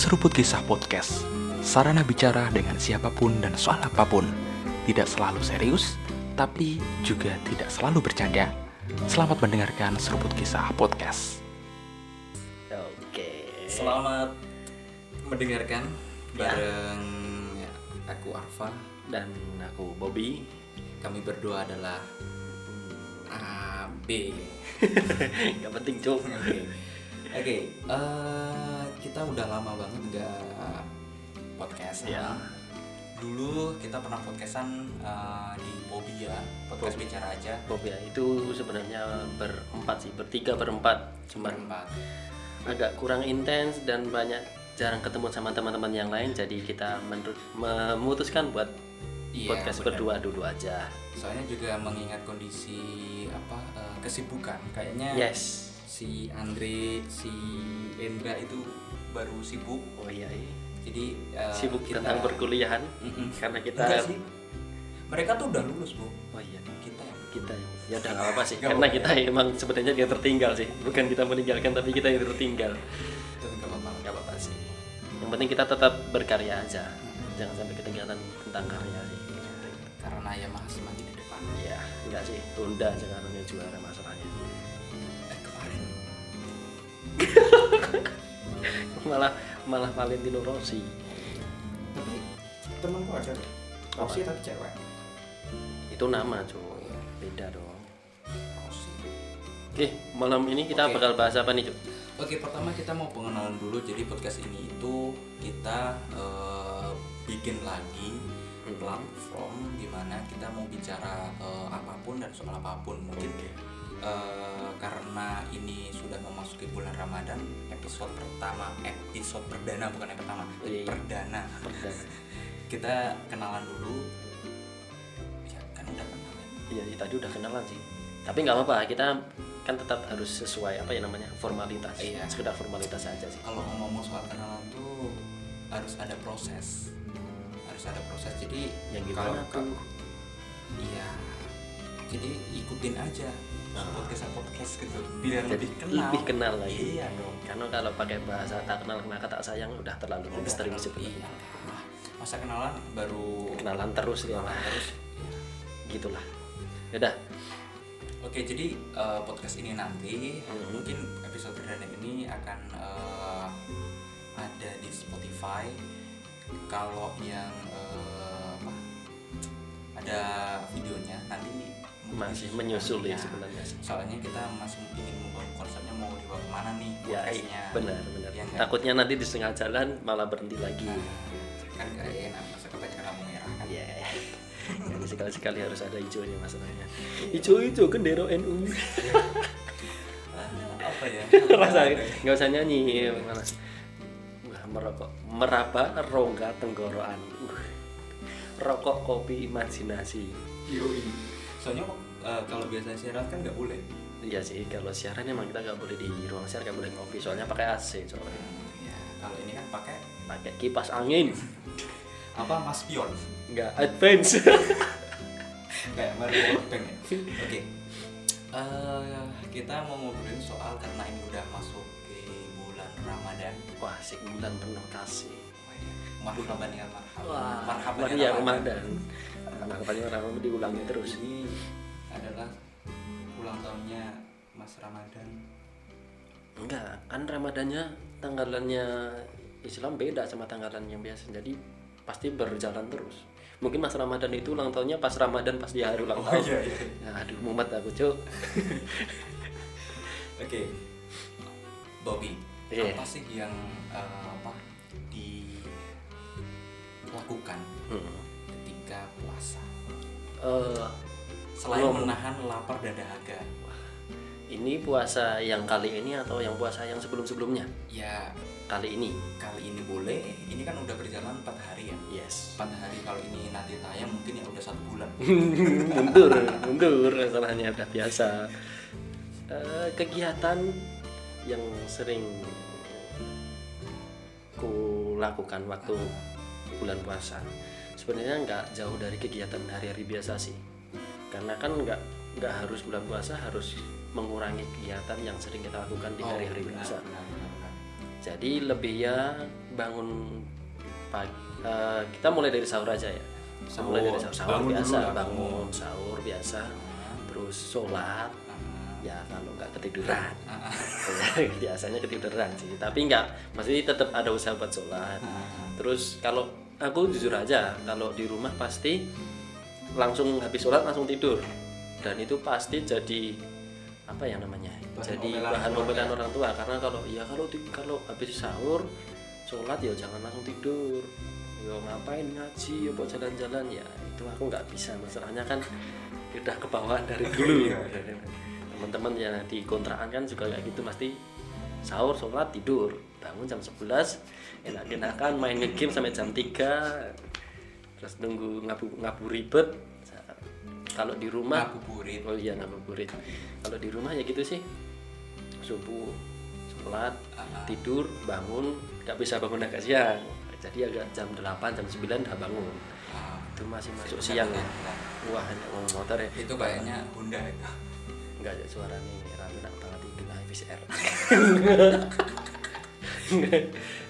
Seruput Kisah Podcast Sarana bicara dengan siapa pun dan soal apa pun Tidak selalu serius, tapi juga tidak selalu bercanda Selamat mendengarkan Seruput Kisah Podcast Oke. Selamat mendengarkan Ya. bareng ya, aku Arfa. Dan aku Bobby. Kami berdua adalah A B. Gak penting cuk. Oke. Oke, eh, kita udah lama banget nggak podcast. Ya. Dulu kita pernah podcastan eh, di Bobby ya, podcast Bobby. bicara aja. Bob ya itu sebenarnya berempat sih, bertiga berempat. Cuman Berempat. agak kurang intens dan banyak jarang ketemu sama teman-teman yang lain. Jadi kita memutuskan buat Iya, podcast benar. berdua dulu aja. Soalnya juga mengingat kondisi apa eh, kesibukan, kayaknya Yes. Si Andre, si Endra itu baru sibuk. Oh iya. iya. Jadi eh, Sibuk kita- tentang perkuliahan karena kita Enggak sih. Mereka tuh udah lulus, Bu. Oh iya. Kita yang kita ya udah nggak apa sih Nggak karena kita emang sebenarnya dia tertinggal sih bukan kita meninggalkan tapi kita yang tertinggal nggak apa-apa. nggak apa-apa sih yang penting kita tetap berkarya aja jangan sampai ketinggalan tentang karya sih Karena ya masih masih di depan. ya enggak sih tunda aja karena juara masalahnya malah malah Valentino Rossi tapi temanku ada. Rossi tapi cewek. itu nama cuy beda dong Rossi. oke malam ini kita Oke. bakal bahas apa nih cuy Oke, pertama kita mau pengenalan dulu. Jadi podcast ini itu kita eh, bikin lagi Hmm. platform di mana kita mau bicara eh, apa pun dan soal apa pun mungkin eh, karena ini sudah memasuki bulan Ramadan episode pertama episode perdana bukan yang pertama Iya, iya. perdana Perdana. kita kenalan dulu ya kan udah kenal ya. Iya, iya, tadi udah kenalan sih. Tapi nggak apa-apa, kita kan tetap harus sesuai apa ya namanya formalitas. Iya. Sekedar formalitas aja sih. kalau ngomong soal kenalan tuh harus ada proses harus ada proses jadi Yang kalau gimana tuh? iya jadi ikutin aja Ah. podcast podcast gitu biar Jadi lebih kenal lebih kenal lagi. iya dong Karena kalau pakai bahasa tak kenal maka tak sayang udah terlalu Udah misteri terlalu- sebenarnya. iya. Masa kenalan baru Kenalan terus ya, kenalan terus iya. Gitulah. Udah. Oke, jadi eh, podcast ini nanti Hmm. mungkin episode perdana ini akan eh, ada di Spotify. Kalau yang apa, ada videonya nanti Masih menyusul ya ya. sebenarnya. Soalnya kita masih ingin membangun konsepnya mau dibawa ke mana nih Ya, podcastnya. benar, benar. Iya nggak? Takutnya nanti di setengah jalan malah berhenti lagi. Nah, kan gak enak masa kebanyakan lampu merah kan. Iya. Jadi sekali-sekali harus ada hijaunya masalahnya. Hijau-hijau bendera NU. Ah, apa ya? rasa nggak usah nyanyi malah Wah, merokok meraba rongga tenggorokan Uh. rokok kopi imajinasi Yoi. Soalnya eh, kalau biasa siaran kan nggak boleh. iya sih kalau siaran emang kita nggak boleh di ruang siaran nggak boleh ngopi soalnya pakai AC soalnya ya, kalau ini kan pakai pakai kipas angin apa Mas Pion nggak advance kayak Mario Workbank ya. Oke. Eh, kita mau ngobrolin soal karena ini udah masuk ke bulan Ramadan. wah sih bulan penuh kasih iya. Marhaban ya marhaban. marhaban ya Ramadan Ramadan Ramadan diulangi terus Ini adalah ulang tahunnya Mas Ramadan. Enggak, kan Ramadannya tanggalannya Islam beda sama tanggalan yang biasa. Jadi pasti berjalan terus. Mungkin Mas Ramadan itu ulang tahunnya pas Ramadan pas dia hari ulang tahun. iya, iya. Ya, aduh mumet aku, Cuk. Oke. Bobby, Iya. apa sih yang eh, apa dilakukan Hmm. Puasa? Eh, Selain Ngomong. menahan lapar dan dahaga. ini puasa yang kali ini atau yang puasa yang sebelum-sebelumnya? Ya, Kali ini. kali ini boleh. Ini kan udah berjalan 4 hari ya. Yes. 4 hari kalau ini nanti tayang mungkin ya udah satu bulan. mundur, mundur masalahnya udah biasa. Eh, kegiatan yang sering ku lakukan waktu bulan puasa sebenarnya nggak jauh dari kegiatan hari-hari biasa sih. Karena kan nggak nggak harus bulan puasa harus mengurangi kegiatan yang sering kita lakukan di Oh, hari-hari benar, biasa. benar, benar, benar. jadi lebih ya bangun pagi eh, kita mulai dari sahur aja ya. Kita mulai dari sahur, sahur Bangun biasa dulu bangun sahur biasa terus sholat. Ya kalau nggak ketiduran. Biasanya ketiduran sih tapi nggak. Masih tetap ada usaha buat sholat. Terus kalau aku jujur aja kalau di rumah pasti langsung habis sholat langsung tidur. Dan itu pasti jadi apa ya namanya Bahan jadi omelan bahan omelan orang tua. Karena kalau ya kalau kalau habis sahur sholat ya jangan langsung tidur. Yo ngapain ngaji yo buat jalan-jalan. Ya itu aku nggak bisa. Masalahnya kan udah kebawaan dari dulu. Teman-teman yang di kontrakan kan juga kayak gitu. Pasti sahur sholat tidur. Bangun jam 11 enak-enakan main ngegame sampai jam 3 terus nunggu ngabu ngabu ribet. Kalau di rumah Ngabuburit. oh iya ngabuburit kalau di rumah ya gitu sih. Subuh sholat tidur bangun. Nggak bisa bangun agak siang. Jadi agak jam 8 jam 9 udah bangun. Itu masih masuk siang. ya wah hanya ngomong motor ya. Itu kayaknya Honda itu nggak ada suara VCR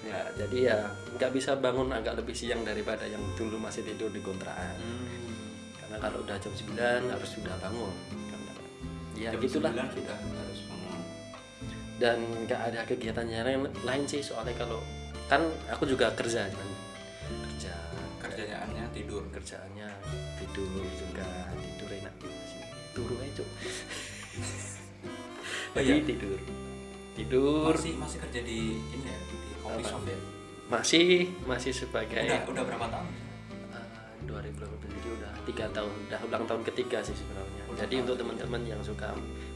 ya jadi ya nggak bisa bangun agak lebih siang daripada yang dulu masih tidur di kontrakan. Karena kalau udah jam 9 harus sudah bangun Karena- ya Jam gitulah. 9 sudah harus bangun. Dan nggak ada kegiatan yang lain, sih soalnya kalau kan aku juga kerja kan? Kerja. Kerjaannya tidur. Kerjaannya tidur juga tidur enak turu aja jadi iya? tidur. Tidur. Masih masih kerja di ini ya di coffee Apa? shop ya? Masih masih sebagai udah udah berapa tahun? Eh, 2018 jadi udah tiga tahun udah ulang tahun ketiga sih sebenarnya. Ulang jadi untuk teman-teman yang suka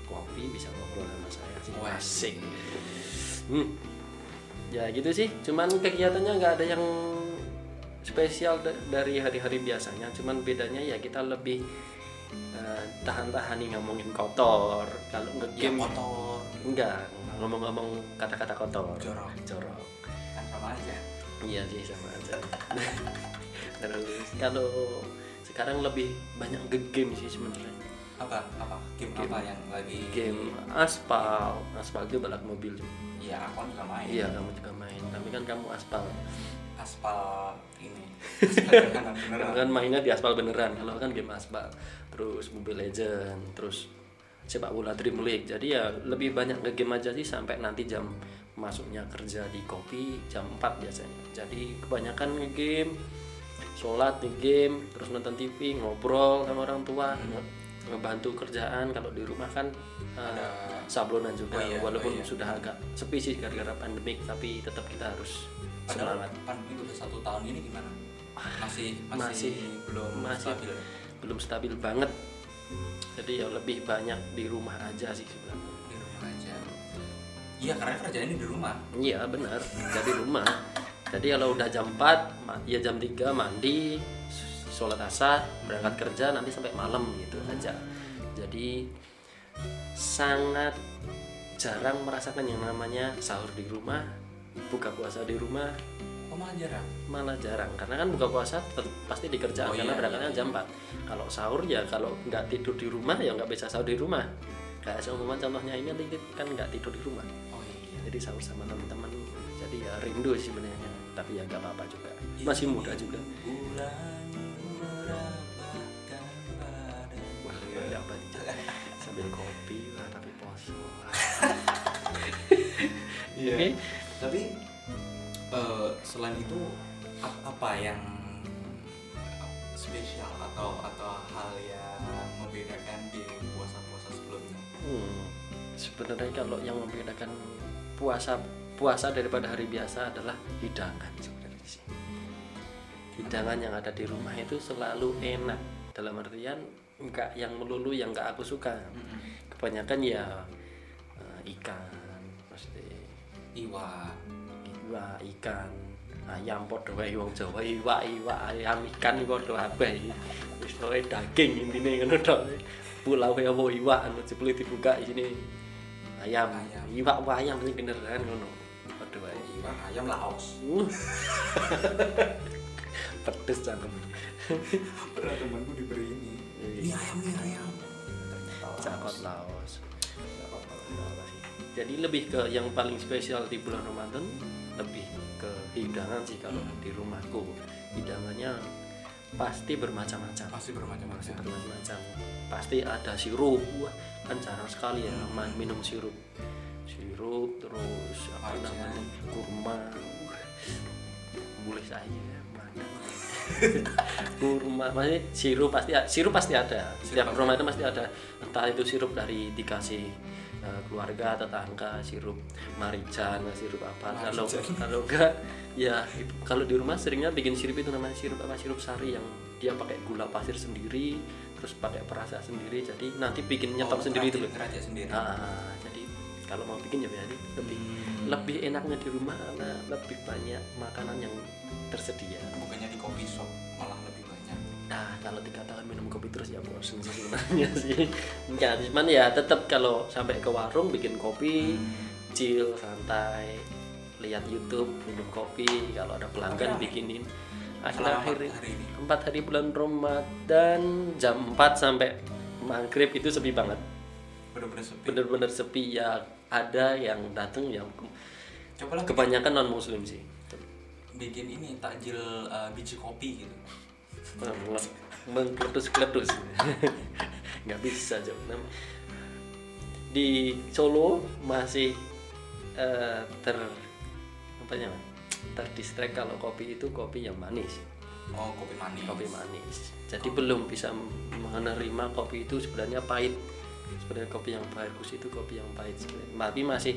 kopi bisa ngobrol sama saya sih. Wah. asik. Hmm. ya gitu sih. Cuman kegiatannya nggak ada yang spesial da- dari hari-hari biasanya. Cuman bedanya ya kita lebih eh, tahan-tahani ngomongin kotor kalau ya nge-game motor enggak ngomong-ngomong kata-kata kotor Jorok. jorok kan sama aja Iya sih sama aja. Terus kalau sekarang lebih banyak ke game sih sebenarnya. apa apa game, Game. apa yang lagi Game aspal, aspal itu balap mobil. iya aku kan juga main Iya kamu juga main, tapi kan kamu aspal. aspal ini beneran kan mainnya di aspal beneran. Kalau kan game aspal, terus Mobile Legend, terus sepak bola Dream League. Jadi ya lebih banyak ke game aja sih sampai nanti jam masuknya kerja di kopi jam 4 biasanya. Jadi kebanyakan nge-game, sholat game, terus nonton TV, ngobrol sama orang tua, nge- ngebantu kerjaan. Kalau di rumah kan uh, Ada- sablonan juga, Oh iya, walaupun oh iya. sudah agak sepi sih gara-gara pandemik, tapi tetap kita harus padahal semangat. pan itu udah satu tahun ini gimana masih masih, Masih- belum masih stabil. belum stabil banget. Jadi ya lebih banyak di rumah aja sih sebenarnya. Di rumah aja. Iya karena kerjaan ini di rumah. Iya benar. Jadi rumah. Jadi kalau udah jam 4 ma- ya jam 3 mandi sholat asar berangkat kerja nanti sampai malam gitu aja. Jadi sangat jarang merasakan yang namanya sahur di rumah buka puasa di rumah oh malah jarang? Malah jarang karena kan buka puasa pasti di kerjaan Oh, karena iya, berangkatnya iya, jam 4 kalau sahur ya kalau nggak tidur di rumah ya nggak bisa sahur di rumah. Kayak seumpama contohnya ini kan nggak tidur di rumah. Oh iya. Jadi sahur sama teman-teman jadi ya rindu sih sebenarnya. Tapi ya nggak apa-apa juga. Iya. masih muda juga. wah nggak apa sambil kopi wah tapi poso Iya. Tapi eh, selain itu ap- apa yang spesial atau atau hal yang membedakan di puasa-puasa sebelumnya? Hmm, sebenarnya kalau yang membedakan puasa puasa daripada hari biasa adalah hidangan sebenarnya sih. Hidangan yang ada di rumah itu selalu enak dalam artian enggak yang melulu yang enggak aku suka. Kebanyakan ya eh, ikan, pasti Iwa, iwa ikan, ayam podo wae wong Jawa iwa iwa ayam ikan padha kabeh. Wis pokoke daging intine ngono tok. Pulau ya apa iwa anu jebule dibuka isine ayam. Ayam. Iwa apa ayam sing beneran ngono. Padha wae. iwa ayam laos. Uh. Pedes cangkem. Pernah temanku diberi ini. Ini ayam nih ayam. Cakot Laos. Jadi lebih ke yang paling spesial di bulan Ramadan lebih ke hidangan sih kalau Hmm. di rumahku. Hidangannya pasti bermacam-macam. Pasti pasti bermacam-macam. Bermacam-macam pasti ada sirup. Wah kan jarang sekali ya Hmm. main minum sirup. Sirup terus apa Macan. namanya? kurma. Boleh saya mana kurma. Masih sirup pasti sirup pasti ada. Setiap pasti rumah itu pasti ada. Entah itu sirup dari dikasih eh, keluarga tetangga sirup marican sirup apa. Kalau Marican. kalau enggak ya kalau di rumah seringnya bikin sirup itu namanya sirup apa sirup sari yang dia pakai gula pasir sendiri terus pakai perasa sendiri. Jadi nanti bikin nyetok sendiri itu loh. sendiri. Ah, jadi kalau mau bikin ya berarti lebih Hmm. Lebih enaknya di rumah karena lebih banyak makanan yang tersedia. bukannya di kopi shop malah lebih banyak Nah, kalau dikatakan minum kopi terus ya bosan sih sebenarnya sih. Enggak, cuman ya tetap kalau sampai ke warung bikin kopi, chill, santai, lihat YouTube, minum kopi, kalau ada pelanggan Oke. bikinin. Selama Akhir-akhir empat hari ini. empat hari bulan Ramadan jam 4 sampai maghrib itu sepi banget. Bener-bener sepi. Bener-bener sepi ya. Ada yang datang yang coba lah kebanyakan non muslim sih. bikin ini takjil uh, biji kopi gitu. Mengkletus-kletus nggak bisa. Nam- di Solo masih eh, ter apa namanya terdistrek kalau kopi itu kopi yang manis. Oh kopi manis. Kopi manis. Jadi belum bisa menerima kopi itu sebenarnya pahit sebenarnya kopi yang bagus itu kopi yang pahit sebenarnya. tapi masih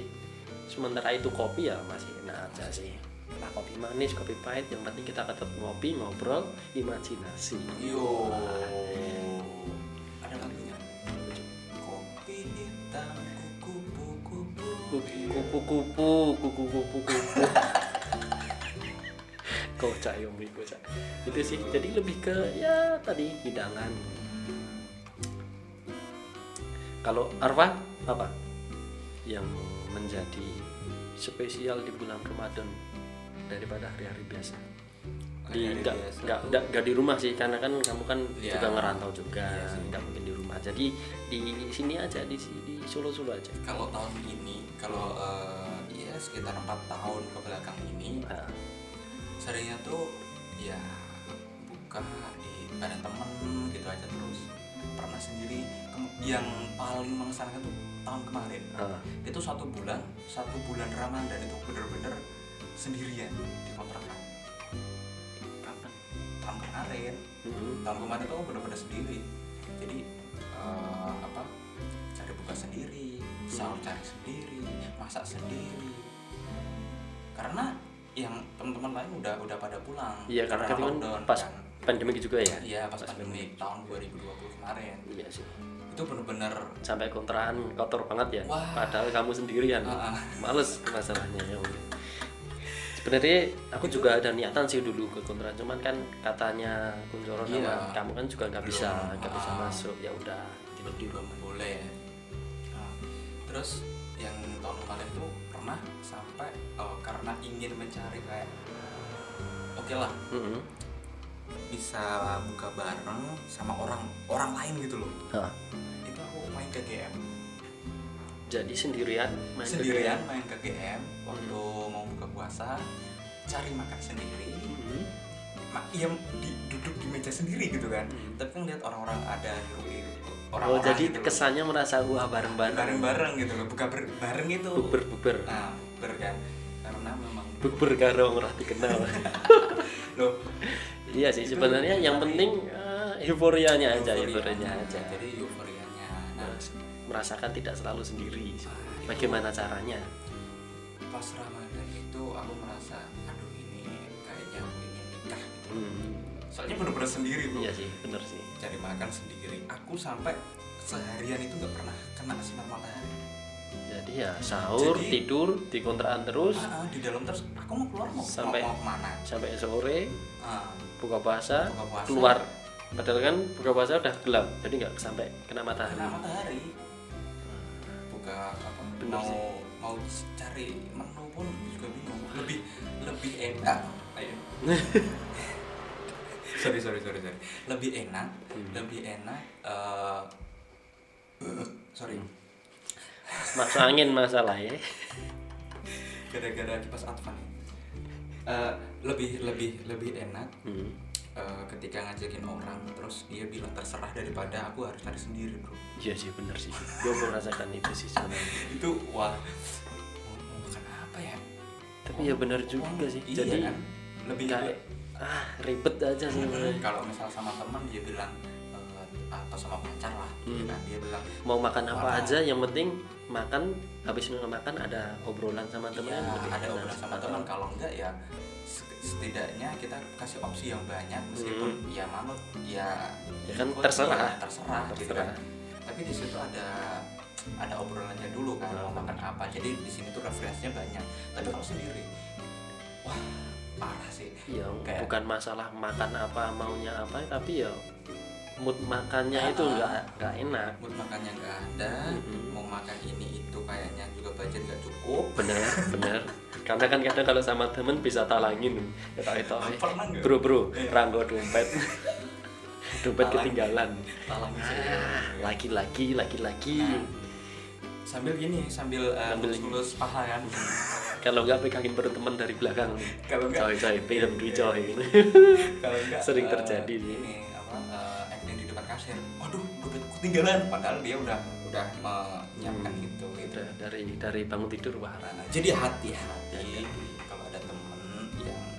sementara itu kopi ya masih enak aja sih. Nah kopi manis kopi pahit yang penting kita tetap ngopi ngobrol imajinasi. Yo. Ada lagunya kopi hitam kuku kuku kupu-kupu kupu-kupu kupu. Kau cak yang beri cak itu sih jadi lebih ke ya tadi hidangan kalau Arfa apa? Yang menjadi spesial di bulan Ramadan daripada hari-hari biasa. Di nggak nggak di rumah sih karena kan kamu kan Iya. juga ngerantau juga Iya nggak mungkin di rumah. Jadi di sini aja di di Solo Solo aja. Kalau tahun ini kalau uh, ya sekitar empat tahun ke belakang ini Nah, seringnya tuh ya buka di bareng temen gitu aja terus. Pernah sendiri yang paling mengesankan tuh tahun kemarin. Ah, itu satu bulan satu bulan Ramadan itu bener-bener sendirian di kontrakan. Kapan? tahun kemarin. Mhm. tahun kemarin tuh bener-bener sendiri. Jadi eh, apa cari buka sendiri sahur cari sendiri masak sendiri. Karena yang teman-teman lain udah udah pada pulang. Iya karena kan lockdown pas kan. pandemi juga ya. iya pas pandemi. tahun 2020 kemarin. Iya sih. Itu bener-bener Sampai kontrakan kotor banget ya. Wah. Padahal kamu sendirian. Ah, ah. Males masalahnya ya. Sebenarnya aku juga ada niatan sih dulu ke kontrakan, cuman kan katanya Kunjoro sama Iya. kamu kan juga nggak bisa nggak bisa Ah. masuk. Ya udah tidur di rumah. boleh. Nah, terus yang tahun kemarin tuh pernah sampai eh, karena ingin mencari kayak oke lah Mhm. Bisa buka bareng sama orang orang lain gitu loh Hah. itu aku main ke GM Jadi sendirian main ke sendirian game. main ke GM waktu mau buka puasa cari makan sendiri Mhm. Ma iya di, duduk di meja sendiri gitu kan Hmm. tapi kan lihat orang-orang ada hirup Oh orang-orang jadi gitu loh. kesannya merasa wah bareng-bareng. bareng-bareng gitu loh buka ber- bareng gitu Bukber bukber. nah bukber kan karena memang Bukber karo ora dikenal. loh Iya sih sebenarnya yang penting eh, euforianya aja, euforia. euforianya aja. jadi euforianya nah Terus merasakan tidak selalu sendiri. itu- Bagaimana caranya? pas ramadan itu aku merasa aduh ini kayaknya aku ingin nikah gitu. Hmm, soalnya bener-bener sendiri bro iya sih, bener sih. cari makan sendiri. Aku sampai seharian itu nggak pernah kena sinar matahari. Jadi ya sahur, Jadi- tidur di kontrakan terus. Ah, ah, di dalam terus. Aku mau keluar mau Sampai- mau, mau ke mana? sampai sore. Ah, buka puasa, Buka puasa. keluar. Padahal kan buka puasa udah gelap, jadi nggak sampai kena matahari. kena matahari buka apa Bener mau sih. mau cari menu pun juga bingung lebih lebih enak ayo sorry sorry sorry sorry lebih enak Hmm. lebih enak eh, sorry masuk angin masalah ya gara-gara kipas Advan Eh, lebih lebih lebih enak hmm. eh, ketika ngajakin orang terus dia bilang terserah daripada aku harus cari sendiri bro. Iya sih bener sih. Gue merasakan itu sih sebenarnya. Itu wah mau makan apa ya? Tapi ya bener juga sih. iya jadi kan? Lebih kayak ah ribet aja sih kalau misal sama teman dia bilang atau sama pacar lah Hmm. ya kan dia bilang mau makan apa aja yang penting makan habis makan ada obrolan sama teman ya, lebih ada obrolan sama teman kalau enggak ya se- setidaknya kita kasih opsi yang banyak meskipun ya manut ya Hmm. Ya kan ikut, terserah. ya, terserah, gitu Terserah. kan tapi di situ ada ada obrolannya dulu kan mau Hmm. makan apa jadi di sini tuh referensinya banyak tapi kalau sendiri wah parah sih ya Kayak- bukan masalah makan apa maunya apa tapi ya mood makannya Ah, itu ah. nggak nggak enak. Mood makannya nggak ada. Mm-mm. mau makan ini itu kayaknya juga budget nggak cukup. Bener bener. Karena kan kadang kalau sama temen bisa talangin. Kita itu pernah nggak? bro bro Iya. ranggo dompet. Dompet Talang. ketinggalan. Talangin Ah, saya laki-laki laki-laki. Nah, sambil gini sambil uh, Sambil lulus paha kan. Kalau nggak pegangin perut temen dari belakang. Kalau enggak coy coy film duit coy. Kalau enggak Sering eh, terjadi. sih. ini kasir waduh dompet ketinggalan. Padahal dia udah udah menyiapkan Hmm. itu gitu. Udah dari dari bangun tidur wah Nah, jadi hati-hati. Kalau ada temen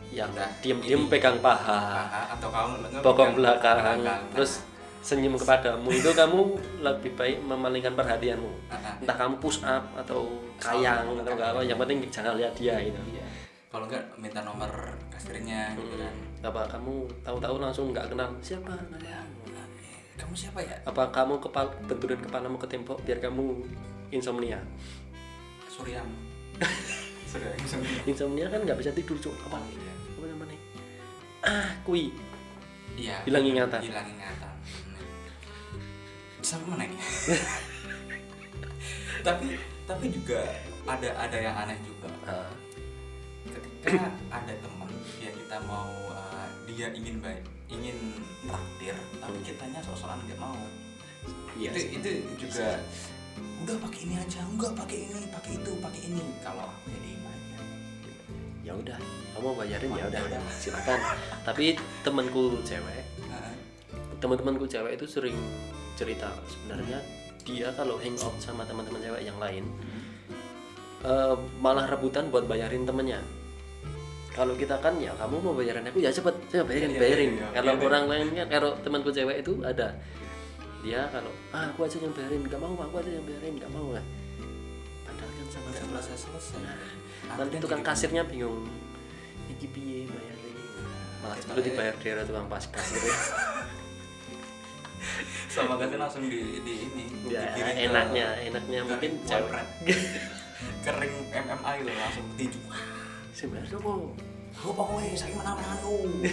yang yang ini, pegang paha. paha atau kamu bokong belakang. belakang. terus senyum kepadamu. Itu kamu lebih baik memalingkan perhatianmu. Nah, nah, entah kamu push up atau kayang Sama, atau nggak apa yang penting jangan lihat dia gitu. Iya. kalau enggak minta nomor kasirnya gitu kan. Apa kamu tahu-tahu langsung nggak kenal siapa Ya, eh, kamu siapa ya apa kamu kepal benturan kepalamu ke tembok biar kamu insomnia Suryam Suryam Suryam. insomnia kan nggak bisa tidur cuk apa iya. apa namanya ah kui Iya. Hilang ingatan. Hilang ingatan. Sampai mana ini? tapi tapi juga ada ada yang aneh juga. Ah, Ketika ada teman yang kita mau uh, dia ingin baik ingin traktir tapi kitanya sok-sokan nggak mau. iya itu itu juga udah pakai ini aja enggak pakai ini pakai itu pakai ini. Kalau aku ya aja. Ya udah kamu bayarin? Ya udah udah. silakan. Tapi temanku cewek teman-temanku cewek itu sering cerita sebenarnya dia kalau hangout sama teman-teman cewek yang lain eh, malah rebutan buat bayarin temennya kalau kita kan ya kamu mau bayarin aku ya cepet. Saya bayarin Iya, bayarin. iya, iya. kalau Iya, iya. orang lain kan kalau temanku cewek itu ada. Dia kalau ah aku aja yang bayarin. Nggak mau aku aja yang bayarin. Nggak mau lah. Padahal kan sama sama selesai. selesai. Nanti tukang kasirnya bingung. Iki piye bayarin? Malah Kita dulu ya. dibayar dia tukang pas kasir. Sama kasir langsung di, di ini ya enaknya enaknya mungkin cewek kering MMA itu langsung tinju. Sebenarnya kok aku pokoknya saya menang menang lu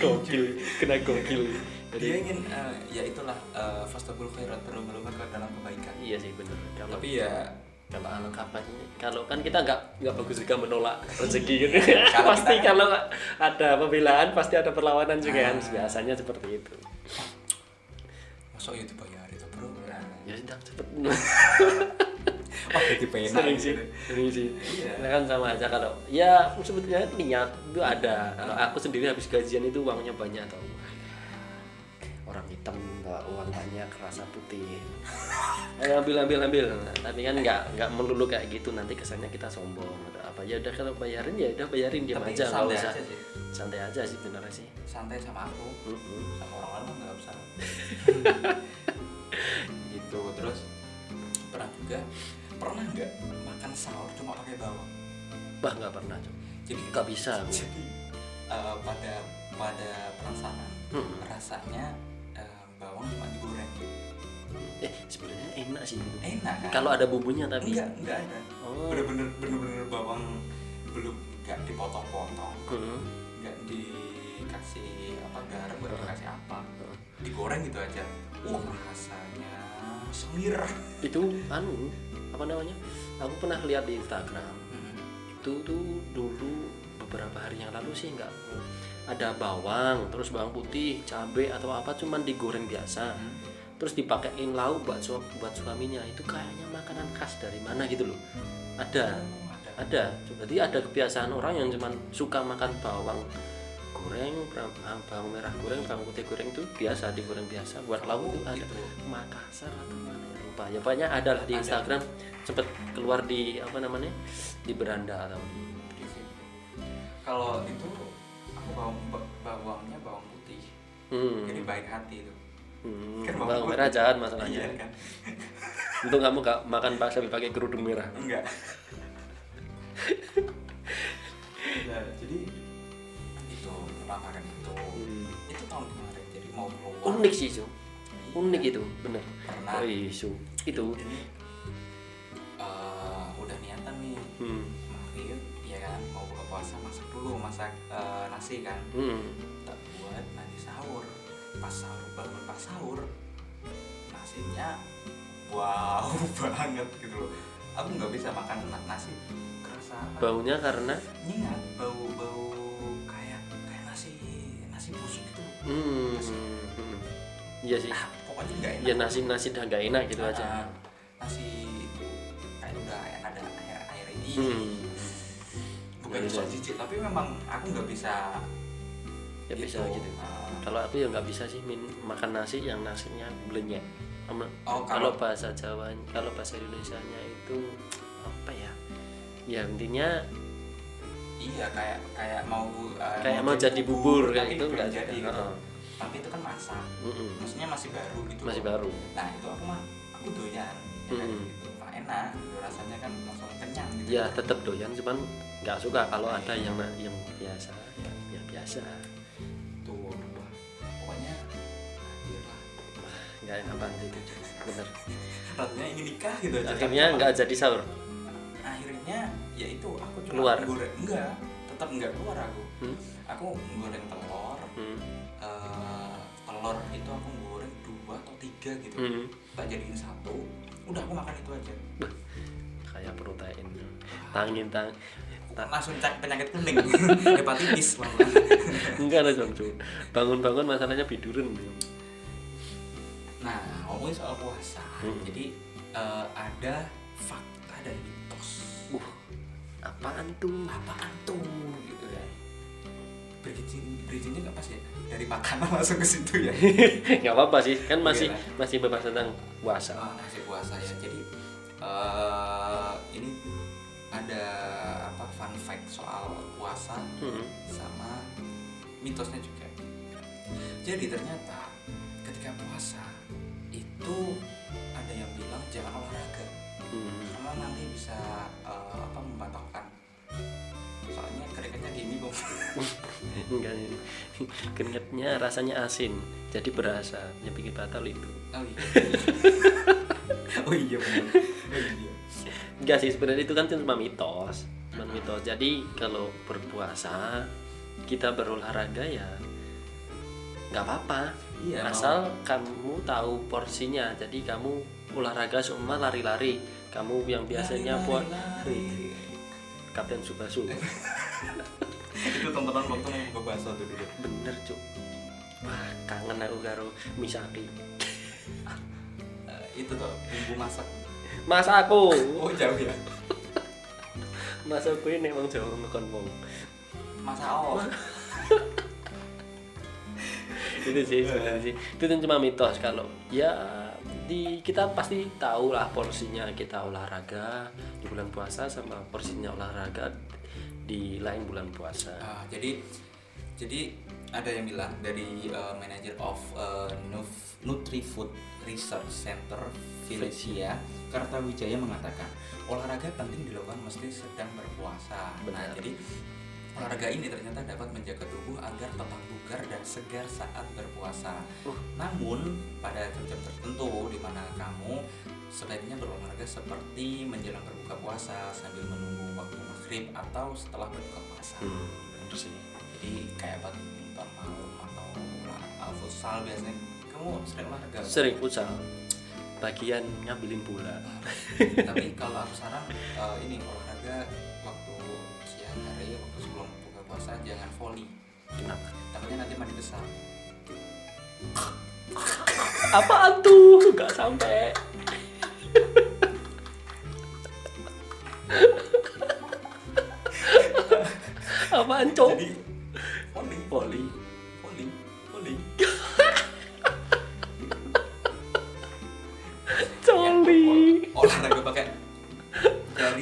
gokil kena gokil. Dia jadi ingin eh, ya itulah uh, fastabul khairat berlomba-lomba ke dalam kebaikan. Iya sih benar tapi ya kalau alangkah baiknya kalau kan kita nggak nggak bagus juga menolak rezeki. Gitu Kalau pasti kita- kalau ada pembelaan pasti ada perlawanan juga kan. Ah. biasanya seperti itu. Masuk bayar itu bro nah. ya sudah cepet wah jadi pengen sering sih sering sih. Iya. Nah, kan sama aja kalau ya sebetulnya niat itu ada. Kalau aku sendiri habis gajian itu uangnya banyak atau orang hitam bawa uang banyak rasa putih. Eh, ambil ambil ambil. Nah, tapi kan nggak nggak melulu kayak gitu. Nanti kesannya kita sombong atau apa. Ya udah kalau bayarin ya udah bayarin diam tapi aja nggak usah. aja sih. Santai aja sih benernya sih. Santai sama aku. Mm-mm. sama orang lain nggak usah. Gitu terus? Pernah juga pernah nggak makan sahur cuma pakai bawang? Bah nggak pernah Cok. jadi nggak bisa jadi eh, pada pada penasaran Hmm. rasanya eh, bawang cuma digoreng. Eh sebenarnya enak sih. Enak kan? Kalau ada bumbunya tapi enggak enggak ada. Oh. Bener-bener bener-bener bawang belum nggak dipotong-potong. Mm-mm. nggak dikasih apa garam nggak dikasih apa. Digoreng gitu aja. Uh rasanya semir itu anu apa namanya aku pernah lihat di Instagram. Hmm. itu tuh dulu beberapa hari yang lalu sih nggak ada bawang terus bawang putih cabai atau apa cuman digoreng biasa. Hmm. terus dipakein lauk buat su- buat suaminya. Itu kayaknya makanan khas dari mana gitu loh. Ada. Oh, ada. Berarti ada kebiasaan orang yang cuman suka makan bawang goreng bawang merah goreng bawang putih goreng itu biasa digoreng biasa. Buat lauk itu ada. gitu. Makassar atau mana ya lupa ya pokoknya ada lah di Ada. Instagram cepet keluar di apa namanya di beranda atau di Di kalau itu aku bawang bawangnya bawang putih. Hmm. jadi baik hati itu. Hmm, Kan bawang putih. merah jahat masalahnya. Iya kan? Untung kamu gak makan pak sambil pakai kerudung merah. Enggak. Ya jadi itu makan itu. Hmm. itu tahun kemarin jadi mau keluar. Unik sih itu unik itu bener. Oh isu itu jadi eh, udah niatan nih hmm. maghrib ya kan mau buka puasa masak dulu masak eh, nasi kan Hmm. tak buat nanti sahur pas sahur bangun pas sahur nasinya wow banget gitu loh aku nggak bisa makan na- nasi kerasa baunya karena nyengat bau bau kayak kayak nasi nasi busuk gitu loh. hmm. Nasi. hmm. iya sih ah, pokoknya nggak enak. Ya nasi nasi dah gak enak gitu Ah, aja nasi kayak udah ada air air ini. Hmm. bukan Iya, soal iya. jijik tapi memang aku nggak bisa ya bisa gitu. Ah, kalau aku ya nggak bisa sih min makan nasi yang nasinya blenyek. Oh, kalau kalau- bahasa Jawa kalau bahasa Indonesia nya itu apa ya? Ya intinya iya kayak kayak mau eh, kayak mau jadi bubur kayak itu belum nggak jadi gitu. Tapi itu kan masak Mm-mm. maksudnya masih baru gitu masih loh. baru nah itu aku mah aku doyan ya kan, Mm-mm. gitu Wah, enak gitu rasanya kan langsung kenyang gitu ya tetap doyan cuman nggak suka kalau ada yang yang biasa ya, ya biasa tuh wah, pokoknya nggak enak banget itu bener rasanya ingin nikah gitu aja. akhirnya nggak jadi sahur akhirnya ya itu aku cuma Keluar? goreng enggak tetap enggak keluar aku Hmm? aku goreng telur hmm. Telur itu aku goreng dua atau tiga gitu. Hmm. tak jadiin satu udah aku makan itu aja. Kayak protein. Tangin tang ta- langsung cek penyakit kuning. Hepatitis langsung enggak ada Jong. bangun-bangun masalahnya biduran nah ngomongin soal puasa Hmm. jadi eh, ada fakta dan mitos. Uh apaan tuh? Apaan tuh? gitu bridgingnya nggak pas ya dari makanan langsung ke situ ya nggak apa-apa sih kan masih Iya lah. masih bebas tentang puasa Ah, nasi puasa ya jadi eh, ini ada apa fun fact soal puasa Hmm. sama mitosnya juga jadi ternyata ketika puasa itu ada yang bilang jangan olahraga Hmm. karena nanti bisa eh, apa membatalkan soalnya keringetnya diminum enggak ini. Keringetnya rasanya asin jadi berasa. Yang bikin batal itu. Oh iya. Oh iya benar oh iya. Enggak sih sebenarnya itu kan cuma mitos. Cuma mitos. Jadi kalau berpuasa kita berolahraga ya nggak apa-apa. Iya, asal kamu tahu porsinya. Jadi kamu olahraga semua lari-lari. Kamu yang biasanya buat lari. Kapten Subasu. Itu tontonan waktu mau buka bakso tuh dulu bener cuk. Wah kangen aku karo Misaki Eh, itu tuh bumbu masak. Mas aku. Oh jauh ya? Mas aku ini emang jauh ngekon wong. Masak oh itu sih sebenarnya sih. Itu cuma mitos kalau ya di kita pasti tahu lah porsinya kita olahraga di bulan puasa sama porsinya olahraga di lain bulan puasa Ah, jadi jadi ada yang bilang dari uh, manager of uh, NutriFood Research Center Felicia Kartawijaya mengatakan olahraga penting dilakukan meski sedang berpuasa. Nah, Benar. jadi olahraga ini ternyata dapat menjaga tubuh agar tetap bugar dan segar saat berpuasa. Uh. Namun pada jam-jam tertentu di mana kamu sebaiknya berolahraga seperti menjelang berbuka puasa sambil menunggu waktu maghrib atau setelah berbuka puasa. Hmm, bener sih. Jadi kayak badminton malam atau uh, futsal biasanya. Kamu sering olahraga? Sering futsal. Bagian ngambilin bola. Tapi kalau aku saran uh, ini olahraga puasa jangan volley kenapa takutnya nanti mandi besar Apaan tuh? Gak sampai. Apaan cok? jadi volley Volley. volley volley Coli. Ol- olahraga pakai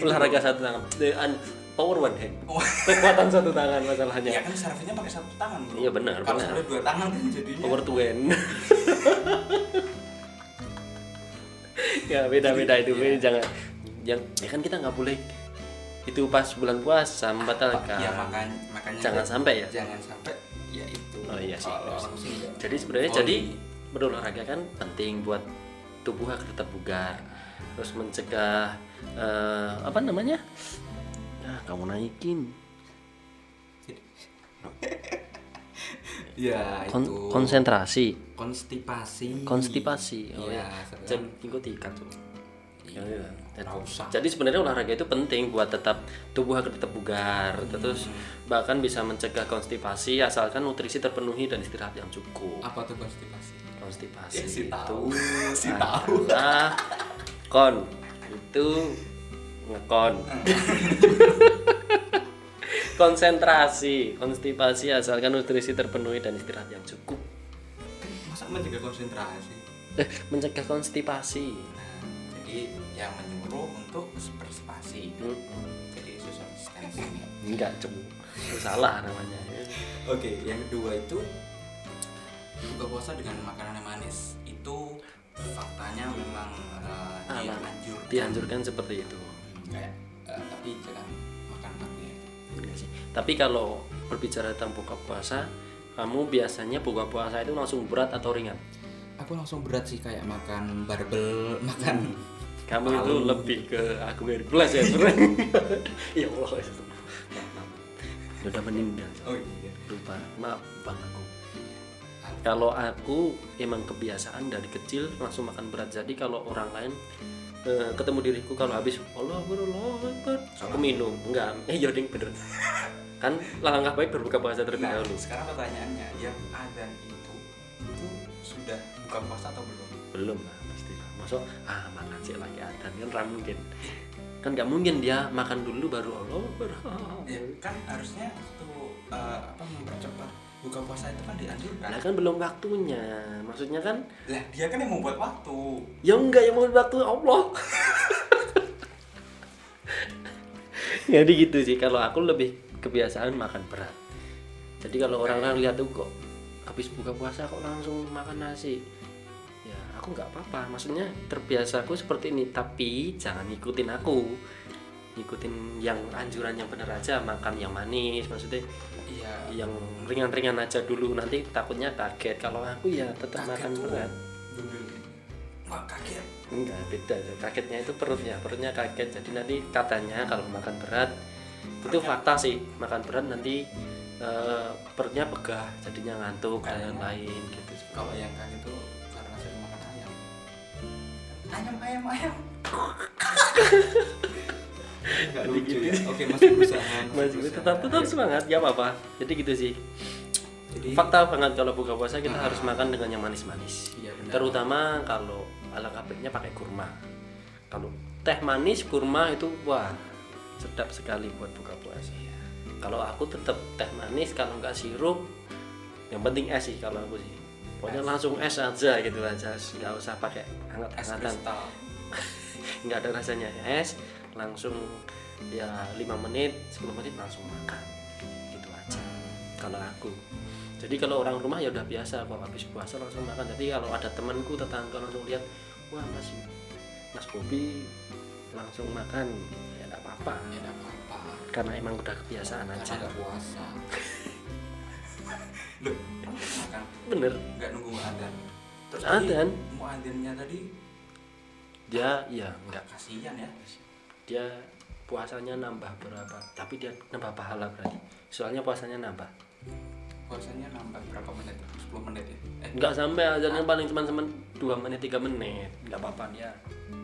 Olahraga satu tangan. Power one hand. Oh. Kekuatan satu tangan masalahnya. ya kan servisnya pakai satu tangan bro Iya, benar, kalau sudah dua tangan kan jadinya Power to win. ya beda-beda itu Iya. jangan yang ya kan kita nggak boleh itu pas bulan puasa membatalkan. ya makanya makanya Jangan sampai ya. jangan sampai ya itu Oh iya sih. Aku sih. Jadi sebenarnya Volley. jadi berolahraga kan penting buat tubuh agar tetap bugar. Terus mencegah eh, apa namanya? Ah, kamu naikin. ya Kon- itu konsentrasi, konstipasi konstipasi. Oh ya. sebenarnya. Jangan ikuti ikat tuh. Ya, nggak usah. Jadi sebenarnya olahraga itu penting buat tetap tubuh agar tetap bugar, terus bahkan bisa mencegah konstipasi asalkan nutrisi terpenuhi dan istirahat yang cukup. apa tuh konstipasi Konstipasi Eh, si itu tahu. Si tahu. kon itu ngekon. Konsentrasi, konstipasi asalkan nutrisi terpenuhi dan istirahat yang cukup. masa menjaga konsentrasi Eh, mencegah konstipasi. nah jadi yang menyuruh untuk berspasi Mm-mm. jadi social distancing Enggak, cuma salah namanya. oke yang kedua itu buka puasa dengan makanan yang manis itu faktanya memang uh, dianjurkan Dianjurkan seperti itu. Kayak eh, tapi jangan makan pakai Iya sih. Tapi kalau berbicara tentang buka puasa, kamu biasanya buka puasa itu langsung berat atau ringan? aku langsung berat sih kayak makan barbel makan Kamu itu lebih ke aku plus ya sebenarnya. ya Allah. Maaf, maaf. Udah meninggal. oh iya Lupa. Maaf bang aku. Kalau aku emang kebiasaan dari kecil langsung makan berat. Jadi kalau orang lain eh, ketemu diriku kalau habis Allah Allah Akbar, aku minum. Enggak. Eh ya ding bener. Kan langkah baik berbuka puasa terlebih nah dahulu. sekarang pertanyaannya yang adzan itu itu sudah buka puasa atau belum belum lah pasti masuk ah makan sih lagi adan kan ra mungkin kan nggak mungkin dia makan dulu baru Allah Akbar. ya kan harusnya tuh eh, apa mempercepat buka puasa itu kan dianjurkan. Lah kan belum waktunya. Maksudnya kan lah dia kan yang membuat waktu. Ya enggak yang mau waktu Allah. Jadi gitu sih kalau aku lebih kebiasaan makan berat. Jadi kalau orang-orang lihat tuh kok habis buka puasa kok langsung makan nasi. Ya aku nggak apa-apa. Maksudnya terbiasa aku seperti ini tapi jangan ikutin aku. Ikutin yang anjuran yang bener aja makan yang manis maksudnya iya yang ringan-ringan aja dulu. Nanti takutnya kaget. Kalau aku ya tetap Kaget. makan berat. Nggak kaget. Enggak beda. Kagetnya itu perutnya. Perutnya kaget. Jadi nanti katanya kalau makan berat itu fakta sih. Makan berat nanti eh, perutnya pegah. Jadinya ngantuk dan Kayaknya. lain gitu. Kalau yang kaget tuh karena sering makan ayam. Ayam ayam ayam nggak Jadi lucu gitu. ya. Oke masih berusaha Masih berusaha. tetap tetap semangat ya apa apa jadi gitu sih. Jadi fakta banget kalau buka puasa kita Ah. harus makan dengan yang manis-manis. Iya, benar. terutama kalau ala baiknya pakai kurma. Kalau teh manis kurma itu wah sedap sekali buat buka puasa. Kalau aku tetap teh manis kalau nggak sirup yang penting es sih kalau aku sih. Pokoknya Es. langsung es aja gitu aja. Nggak usah pakai hangat-hangatan. Nggak ada rasanya. Es langsung ya 5 menit 10 menit langsung makan. Gitu aja kalau aku. Jadi kalau orang rumah ya udah biasa kok habis puasa langsung makan. Jadi kalau ada temanku tetangga langsung lihat wah mas mas Bobi langsung makan. Ya enggak apa-apa. Ya nggak apa-apa. Karena emang udah kebiasaan karena aja. nggak puasa. Loh, makan? Bener. Nggak nunggu adzan terus Adzan? tadi muadzinnya tadi? Dia ya enggak kasihan ya dia puasanya nambah berapa? Tapi dia nambah pahala berarti. Soalnya puasanya nambah. Puasanya nambah berapa menit? 10 menit ya? Eh nggak sampai azannya paling cuma cuma dua menit tiga menit. Nggak apa-apa dia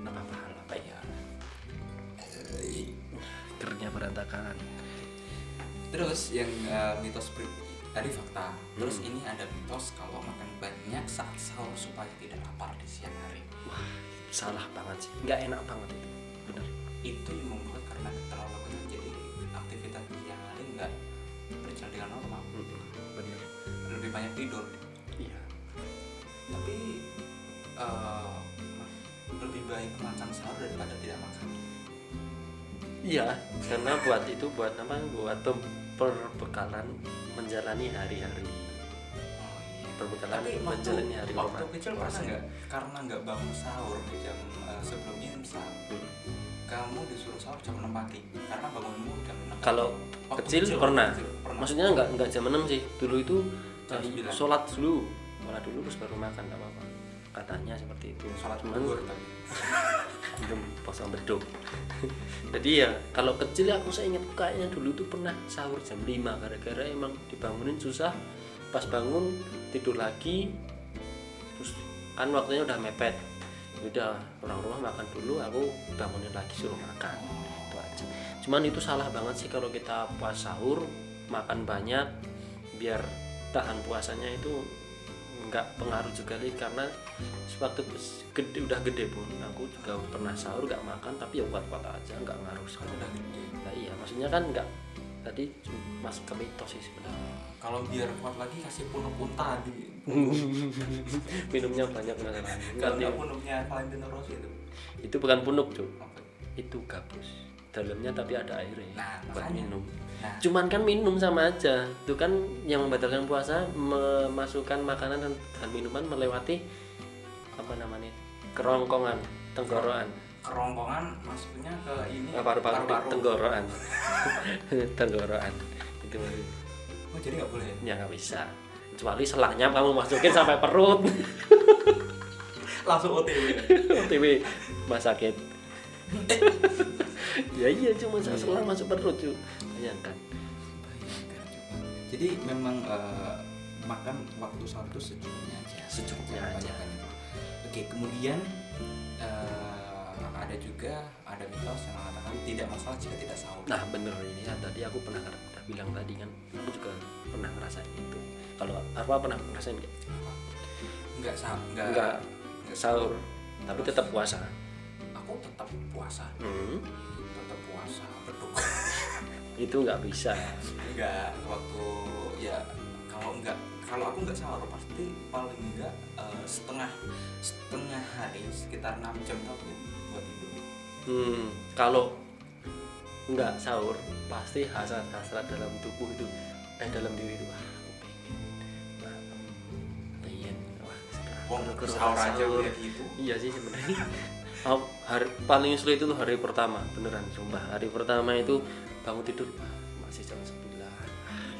nambah pahala baik ya kerja berantakan. Terus yang eh, mitos tadi fakta. Terus Hmm. ini ada mitos kalau makan banyak saat sahur supaya tidak lapar di siang hari. Salah banget sih. Nggak enak banget itu itu yang membuat karena terlalu kenyang jadi aktivitas siang hari nggak berjalan dengan normal. Bener. Lebih banyak tidur. Iya. Tapi eh, lebih baik makan sahur daripada tidak makan. Iya karena buat itu buat apa? Buat perbekalan menjalani hari-hari. Oh iya. Perbekalan tapi waktu, menjalani hari waktu kecil pernah nggak? Karena nggak bangun sahur di jam eh, sebelum imsak Hmm. Kamu disuruh sahur jam 6 pagi karena bangunmu jam 6 pagi. kalau Waktu kecil, pernah. kecil. Pernah. maksudnya nggak nggak jam 6 sih. Dulu itu Jam 9. sholat dulu. Sholat dulu terus baru makan nggak apa-apa. Katanya seperti itu. Sholat cuman belum pasang beduk. Jadi ya kalau kecil aku saya ingat kayaknya dulu tuh pernah sahur jam 5 gara-gara emang dibangunin susah. Pas bangun tidur lagi. Terus kan waktunya udah mepet udah orang rumah makan dulu aku bangunin lagi suruh makan. Itu aja. Cuman itu salah banget sih kalau kita pas sahur makan banyak biar tahan puasanya itu nggak pengaruh juga nih karena sewaktu gede udah gede pun aku juga pernah sahur nggak makan tapi ya kuat kuat aja nggak ngaruh sekali udah gede. Nah iya maksudnya kan nggak tadi masuk ke mitos sih sebenarnya. Kalau biar kuat lagi kasih punuk unta di minumnya banyak masalah kalau punuknya Valentino Rossi itu. Itu bukan punuk cuy itu gabus. Dalamnya tapi ada airnya Nah, buat makanya. minum. Nah. Cuman kan minum sama aja. Itu kan yang membatalkan puasa memasukkan makanan dan, dan minuman melewati apa namanya kerongkongan tenggorokan. Kerongkongan masuknya ke ini paru-paru tenggorokan. Tenggorokan. Itu. Oh jadi nggak boleh? Ya? ya nggak bisa kecuali selangnya kamu masukin sampai perut. Langsung OTW OTW mas sakit. Ya iya cuma selang masuk perut cuy bayangkan. Jadi memang eh, makan waktu sahur itu secukupnya aja. Secukupnya aja. Oke, kemudian eh, ada juga ada mitos yang mengatakan tidak masalah jika tidak sahur. nah bener ini. Ya tadi aku pernah pernah bilang tadi kan aku juga pernah ngerasain itu kalau apa pernah ngerasain nggak? Enggak sahur, enggak, Nggak. enggak sahur. tapi tetap puasa. Aku tetap puasa, hmm, tetap puasa beduk. itu nggak bisa. Enggak waktu ya kalau enggak kalau aku enggak sahur pasti paling enggak eh, setengah setengah hari sekitar 6 jam aku buat tidur. hmm, kalau nggak sahur pasti hasrat hasrat dalam tubuh itu eh dalam diri itu. wah Wong sahur aja udah gitu. iya sih sebenarnya. Oh, hari, paling sulit itu hari pertama beneran sumpah. Hari pertama itu bangun tidur masih jam 9 ah,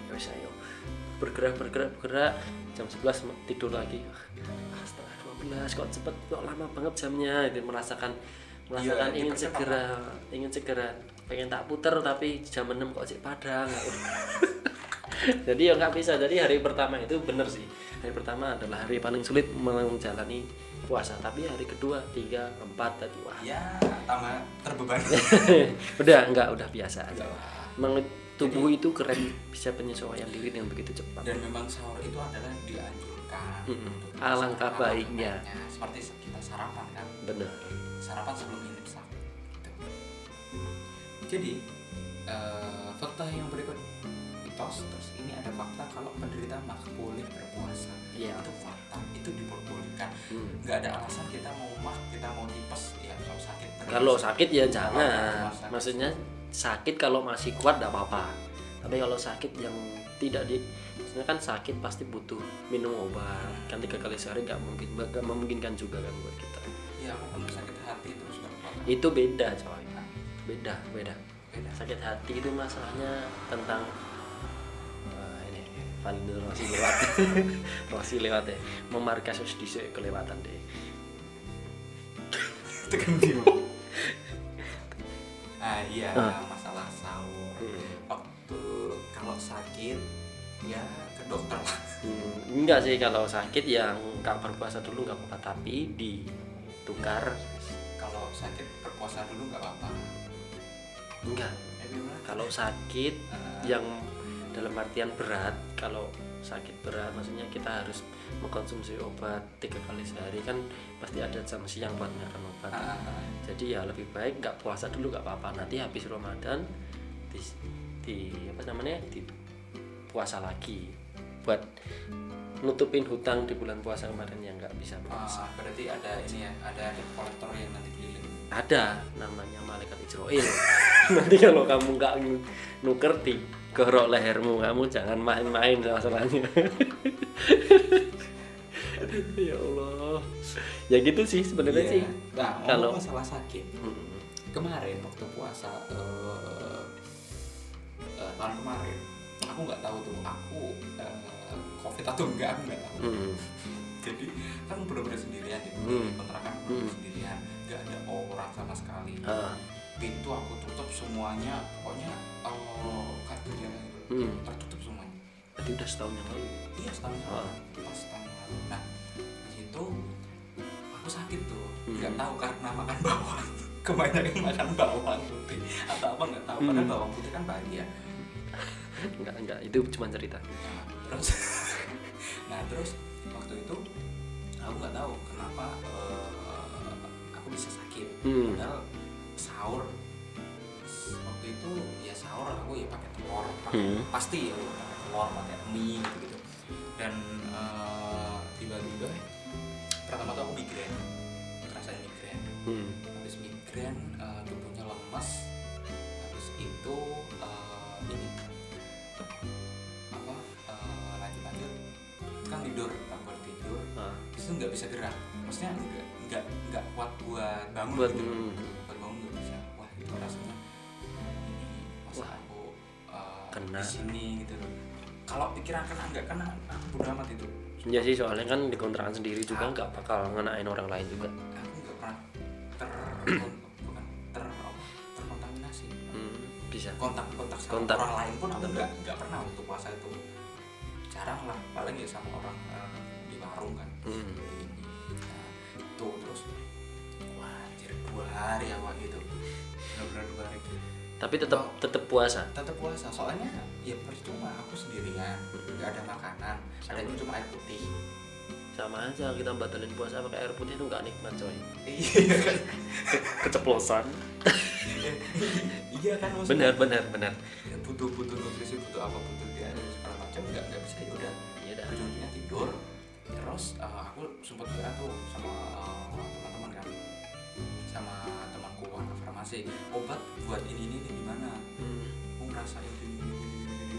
ya wis ayo. Bergerak bergerak bergerak. Jam 11 ma- tidur lagi. Ah, setengah 12 kok cepet kok lama banget jamnya. Itu merasakan merasakan Iya, ingin segera ingin segera. Pengen tak puter tapi jam 6 kok cek padang. Jadi ya nggak bisa. Jadi hari pertama itu bener sih hari pertama adalah hari paling sulit menjalani puasa tapi hari kedua tiga empat tadi wah Ya, tambah terbebani. udah enggak udah biasa aja. Emang tubuh itu keren bisa penyesuaian diri dengan begitu cepat Dan memang sahur itu adalah dianjurkan. Untuk Alangkah baiknya. Seperti kita sarapan kan. bener Sarapan sebelum imsak. Gitu. Jadi eh, fakta yang berikut mitos terus ini ada fakta kalau penderita mah boleh berpuasa. Iya. Itu fakta, itu diperbolehkan. Hmm. Nggak ada alasan kita mau mah, kita mau tipes ya kalau sakit. kalau sakit ya jangan sakit. maksudnya sakit kalau masih kuat tidak apa-apa tapi kalau sakit yang tidak di maksudnya kan sakit pasti butuh minum obat kan tiga kali sehari nggak mungkin nggak memungkinkan juga kan buat kita aku pernah sakit hati apa-apa. itu beda coy beda beda Beda. sakit hati itu masalahnya tentang Valentino Rossi lewat. Rossi lewat ya memar kasus di kelewatan deh tekan dia nah iya Ah. masalah sahur Hmm. waktu kalau sakit ya ke dokter lah. Hmm, enggak sih kalau sakit yang nggak berpuasa dulu nggak apa-apa. Tapi ditukar. Kalau sakit berpuasa dulu nggak apa-apa. Enggak. Eh, kalau sakit Eh, yang dalam artian berat kalau sakit berat maksudnya kita harus mengkonsumsi obat tiga kali sehari kan pasti ada jam siang buat makan obat. Ah, ah, ah. jadi ya lebih baik nggak puasa dulu nggak apa-apa. Nanti habis Ramadan di, di apa namanya di puasa lagi. Buat nutupin hutang di bulan puasa kemarin yang nggak bisa puasa. Ah, berarti ada ini ya ada collector yang nanti keliling. Ada namanya malaikat Israel. Nanti kalau kamu nggak nu- nuker di gorok lehermu kamu jangan main-main masalahnya ya Allah ya gitu sih sebenarnya Iya. sih nah Kalau- masalah sakit Mm. kemarin waktu puasa eh, eh, tahun kemarin aku nggak tahu tuh aku eh, covid atau enggak aku nggak tahu Mm. jadi kan bener-bener sendirian di Hmm. kontrakan Hmm. sendirian nggak ada orang sama sekali Ah. Pintu aku tutup semuanya pokoknya eh, kartu jalan gitu Hmm. tertutup semuanya. Berarti udah setahun yang lalu? Iya setahun yang lalu. Pas setahun yang lalu. Nah di situ aku sakit tuh. Hmm. nggak tahu karena makan bawang. Kebanyakan makan bawang putih. Atau apa nggak tahu. Padahal Hmm. bawang putih kan ya enggak enggak itu cuma cerita. Nah, terus nah terus waktu itu aku nggak tahu kenapa eh, aku bisa sakit. Hmm. padahal sahur. Waktu itu ya sahur aku ya pakai telur. Pakai Hmm. pasti ya pakai telur pakai mie gitu gitu dan eh, tiba-tiba pertama tuh aku migrain. Ngerasain migrain. Hmm. habis migrain eh, tubuhnya lemas. Habis itu eh, ini. Apa eh, lanjut lanjut kan tidur tambah tidur. Ah. terus itu nggak bisa gerak. Maksudnya nggak nggak nggak kuat buat bangun buat gitu. hmm. Di sini gitu loh. Kalau pikiran kena nggak kena aku bodo amat itu. Ya sih soalnya kan di kontrakan sendiri juga nggak bakal ngenain orang lain juga. aku nggak pernah ter bukan ter terkontaminasi. Hmm, bisa. kontak kontak sama Kontak. orang lain pun aku nggak nggak pernah waktu puasa itu. Jarang lah paling ya sama orang eh, di warung kan. Hmm. Nah, tuh terus wah anjir dua hari awal gitu. Benar-benar dua hari Tapi tetap tetap puasa. tetap puasa soalnya ya percuma aku sendirian nggak ada makanan adanya cuma air putih Sama aja kita batalin puasa pakai air putih itu nggak nikmat coy. iya kan Keceplosan. iya kan maksudnya Benar benar benar. Ya, butuh butuh nutrisi butuh apa butuh dia segala macam nggak nggak bisa ya udah Ya udah. ujungnya tidur terus eh, aku sempat tuh sama eh, teman-teman kan sama temanku farmasi obat buat ini ini, ini gimana Hmm. aku ngerasain ini ini ini ini ini, ini,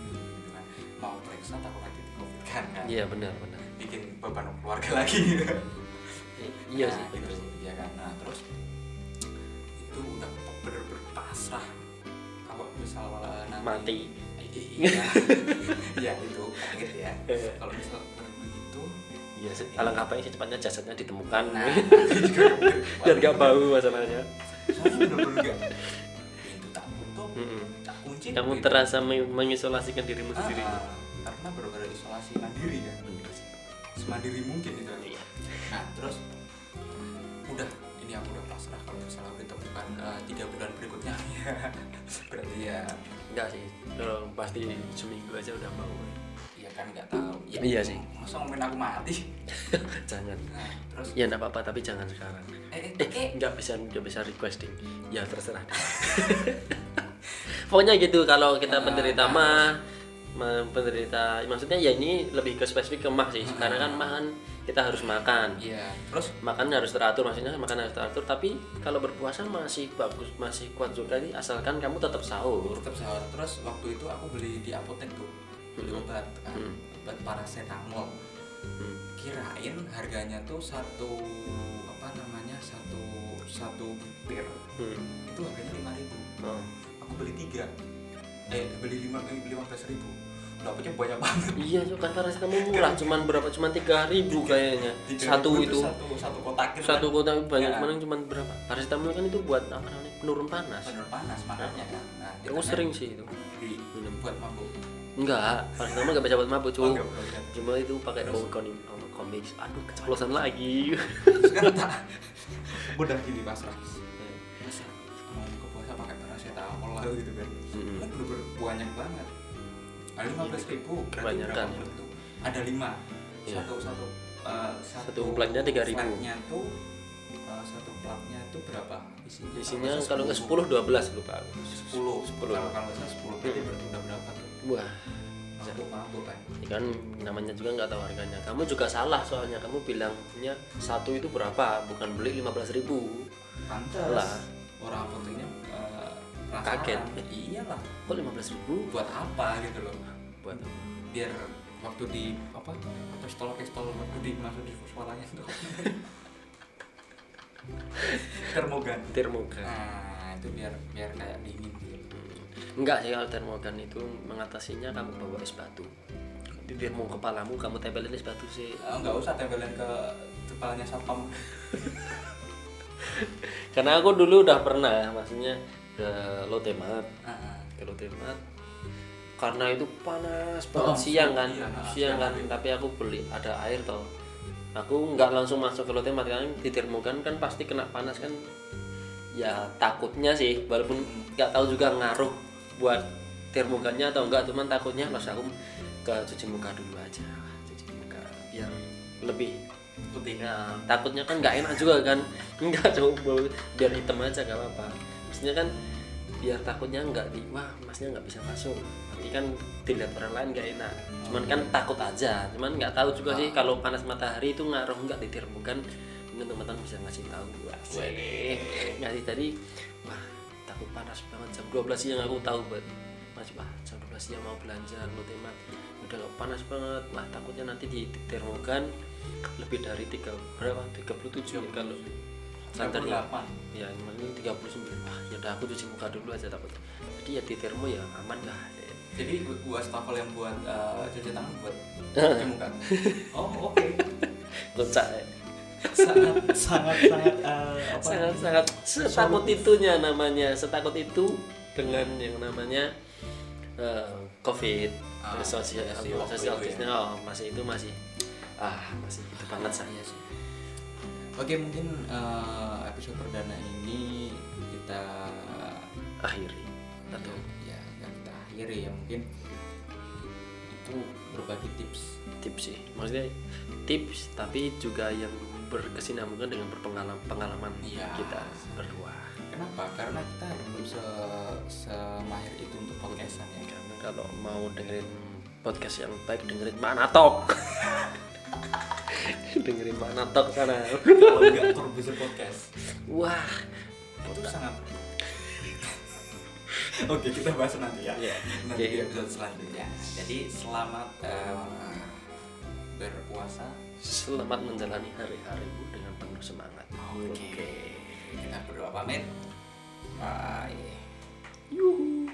ini, gitu kan mau periksa takut nanti di covid kan kan Iya benar benar. bikin beban keluarga lagi Iya Nah, sih gitu benar. iya kan nah terus itu udah bener-bener pasrah kalau misal eh, nanti Mati. iya iya itu kaget ya kalau misal begitu Iya sih. Alangkah baiknya secepatnya jasadnya ditemukan. nah itu Biar nggak bau masalahnya. Bener-bener tak tutup tak kunci Kamu gitu. terasa meng- mengisolasikan dirimu Ah, sendiri. karena bener-bener isolasi mandiri kan sih. semandiri mungkin itu Iya. nah terus udah ini aku udah pasrah kalau misalnya aku ditemukan eh, tiga bulan berikutnya berarti ya Enggak sih. Kalau pasti seminggu aja udah mau. Kan nggak tahu ya, Iya sih. masa ngomongin aku mati Jangan. nah, terus Ya enggak apa-apa tapi jangan sekarang. eh, eh, Eh, eh, nggak bisa nggak bisa requesting. Ya terserah. Pokoknya gitu kalau kita Ah, penderita nah, mah penderita maksudnya ya ini lebih ke spesifik ke mah sih Hmm. karena kan mah kan kita harus makan iya terus makan harus teratur maksudnya makan harus teratur tapi kalau berpuasa masih bagus masih kuat juga nih asalkan kamu tetap sahur tetap sahur terus waktu itu aku beli di apotek tuh beli Hmm. obat kan Hmm. obat paracetamol. Hmm. kirain harganya tuh satu apa namanya satu satu butir. Hmm. itu harganya lima ribu. Oh. aku beli tiga. Eh beli lima lima belas ribu. Dapatnya banyak banget. Iya kan paracetamol murah cuman berapa? Cuman tiga ribu kayaknya. Satu itu satu satu kotak gitu satu kan. kota banyak Ya. cuman berapa? Paracetamol kan itu buat apa namanya? Penurun panas. Bener panas makanya kan. Nah, aku sering sih itu. di, buat mabuk enggak paracetamol nggak bisa buat mabuk cuy cuma itu pakai komik komik aduh keceplosan lagi terus kan tak udah gini pasrah masa mau ke puasa pakai paracetamol lah gitu kan Mm-mm. kan bener-bener banyak banget Ada lima belas ribu. Kebanyakan. Ada lima. Iya. Satu satu. eh, Satu platnya 3.000. Platnya tuh eh, satu platnya tuh berapa isinya? isinya Kalau nggak 10 12 lupa aku. sepuluh 10. kalau nggak salah sepuluh berarti udah berapa tuh wah. Mabuk mabuk kan ya kan namanya juga nggak tahu harganya. Kamu juga salah soalnya. Kamu bilangnya satu itu berapa? Bukan beli 15.000 ribu. Pantas Salah. orang apoteknya eh, Kaget. iyalah. Kok 15.000 ribu? Buat apa gitu loh. Buat biar waktu di apa pistol pistol waktu di masuk di suaranya tuh. Termogan. Termogan. Nah itu biar biar kayak dingin gitu enggak sih kalau termogan itu mengatasinya kamu bawa es batu. Termo kepalamu kamu tempelin es batu sih. Eh, nggak usah tempelin ke kepalanya satpam. Karena aku dulu udah pernah maksudnya ke Lotemat Ah, ah. ke Lotemat karena itu panas Oh, banget siang kan. iya, nah, siang kan siang. tapi aku beli ada air toh. Aku nggak langsung masuk ke Lotemat kan di termogan kan pasti kena panas kan. Ya takutnya sih walaupun nggak tahu juga ngaruh buat termogannya atau enggak cuman takutnya pas aku ke cuci muka dulu aja cuci muka biar lebih Nah, takutnya kan nggak enak juga kan? Nggak coba biar hitam aja nggak apa-apa. Maksudnya kan biar takutnya nggak di wah masnya nggak bisa masuk. Nanti kan dilihat orang lain nggak enak. Cuman kan takut aja cuman nggak tahu juga sih kalau panas matahari itu ngaruh nggak di termogan mungkin teman-teman bisa ngasih tahu. Wah weh, ngasih tadi wah takut panas banget jam 12 siang aku tahu buat masih wah jam 12 siang mau belanja lu temat. Udah panas banget. Wah takutnya nanti di termogan lebih dari tiga berapa? 37 ya. Kalau standarnya 38. ya ini 39 wah ya udah aku cuci muka dulu aja takut. Jadi ya di termo ya aman lah. Jadi gua- stafel yang buat eh, cuci tangan buat cuci muka. Oh oke. kocak ya. Sangat sangat sangat eh, apa? sangat sangat setakut itunya namanya setakut itu dengan yang namanya eh, covid. Ah, sosial itu ya. oh masih itu masih ah masih itu banget saya sih. Oke mungkin eh, episode perdana ini kita akhiri. Atau ya nggak kita akhiri ya mungkin. Itu berbagi tips. Tips sih. Maksudnya tips tapi juga yang berkesinambungan dengan berpengalaman pengalaman Iya. kita berdua. Kenapa? Karena kita belum se semahir itu untuk podcastan ya. Karena kalau mau dengerin podcast yang baik dengerin mana tok dengerin mana tok sana. Kalau nggak produser podcast. Wah. Itu sangat Oke kita bahas nanti ya. Iya. nanti di episode selanjutnya. Jadi selamat eh, berpuasa selamat menjalani hari-harimu dengan penuh semangat. Oke. Okay. Kita berdoa pamit. Bye. Yuhu.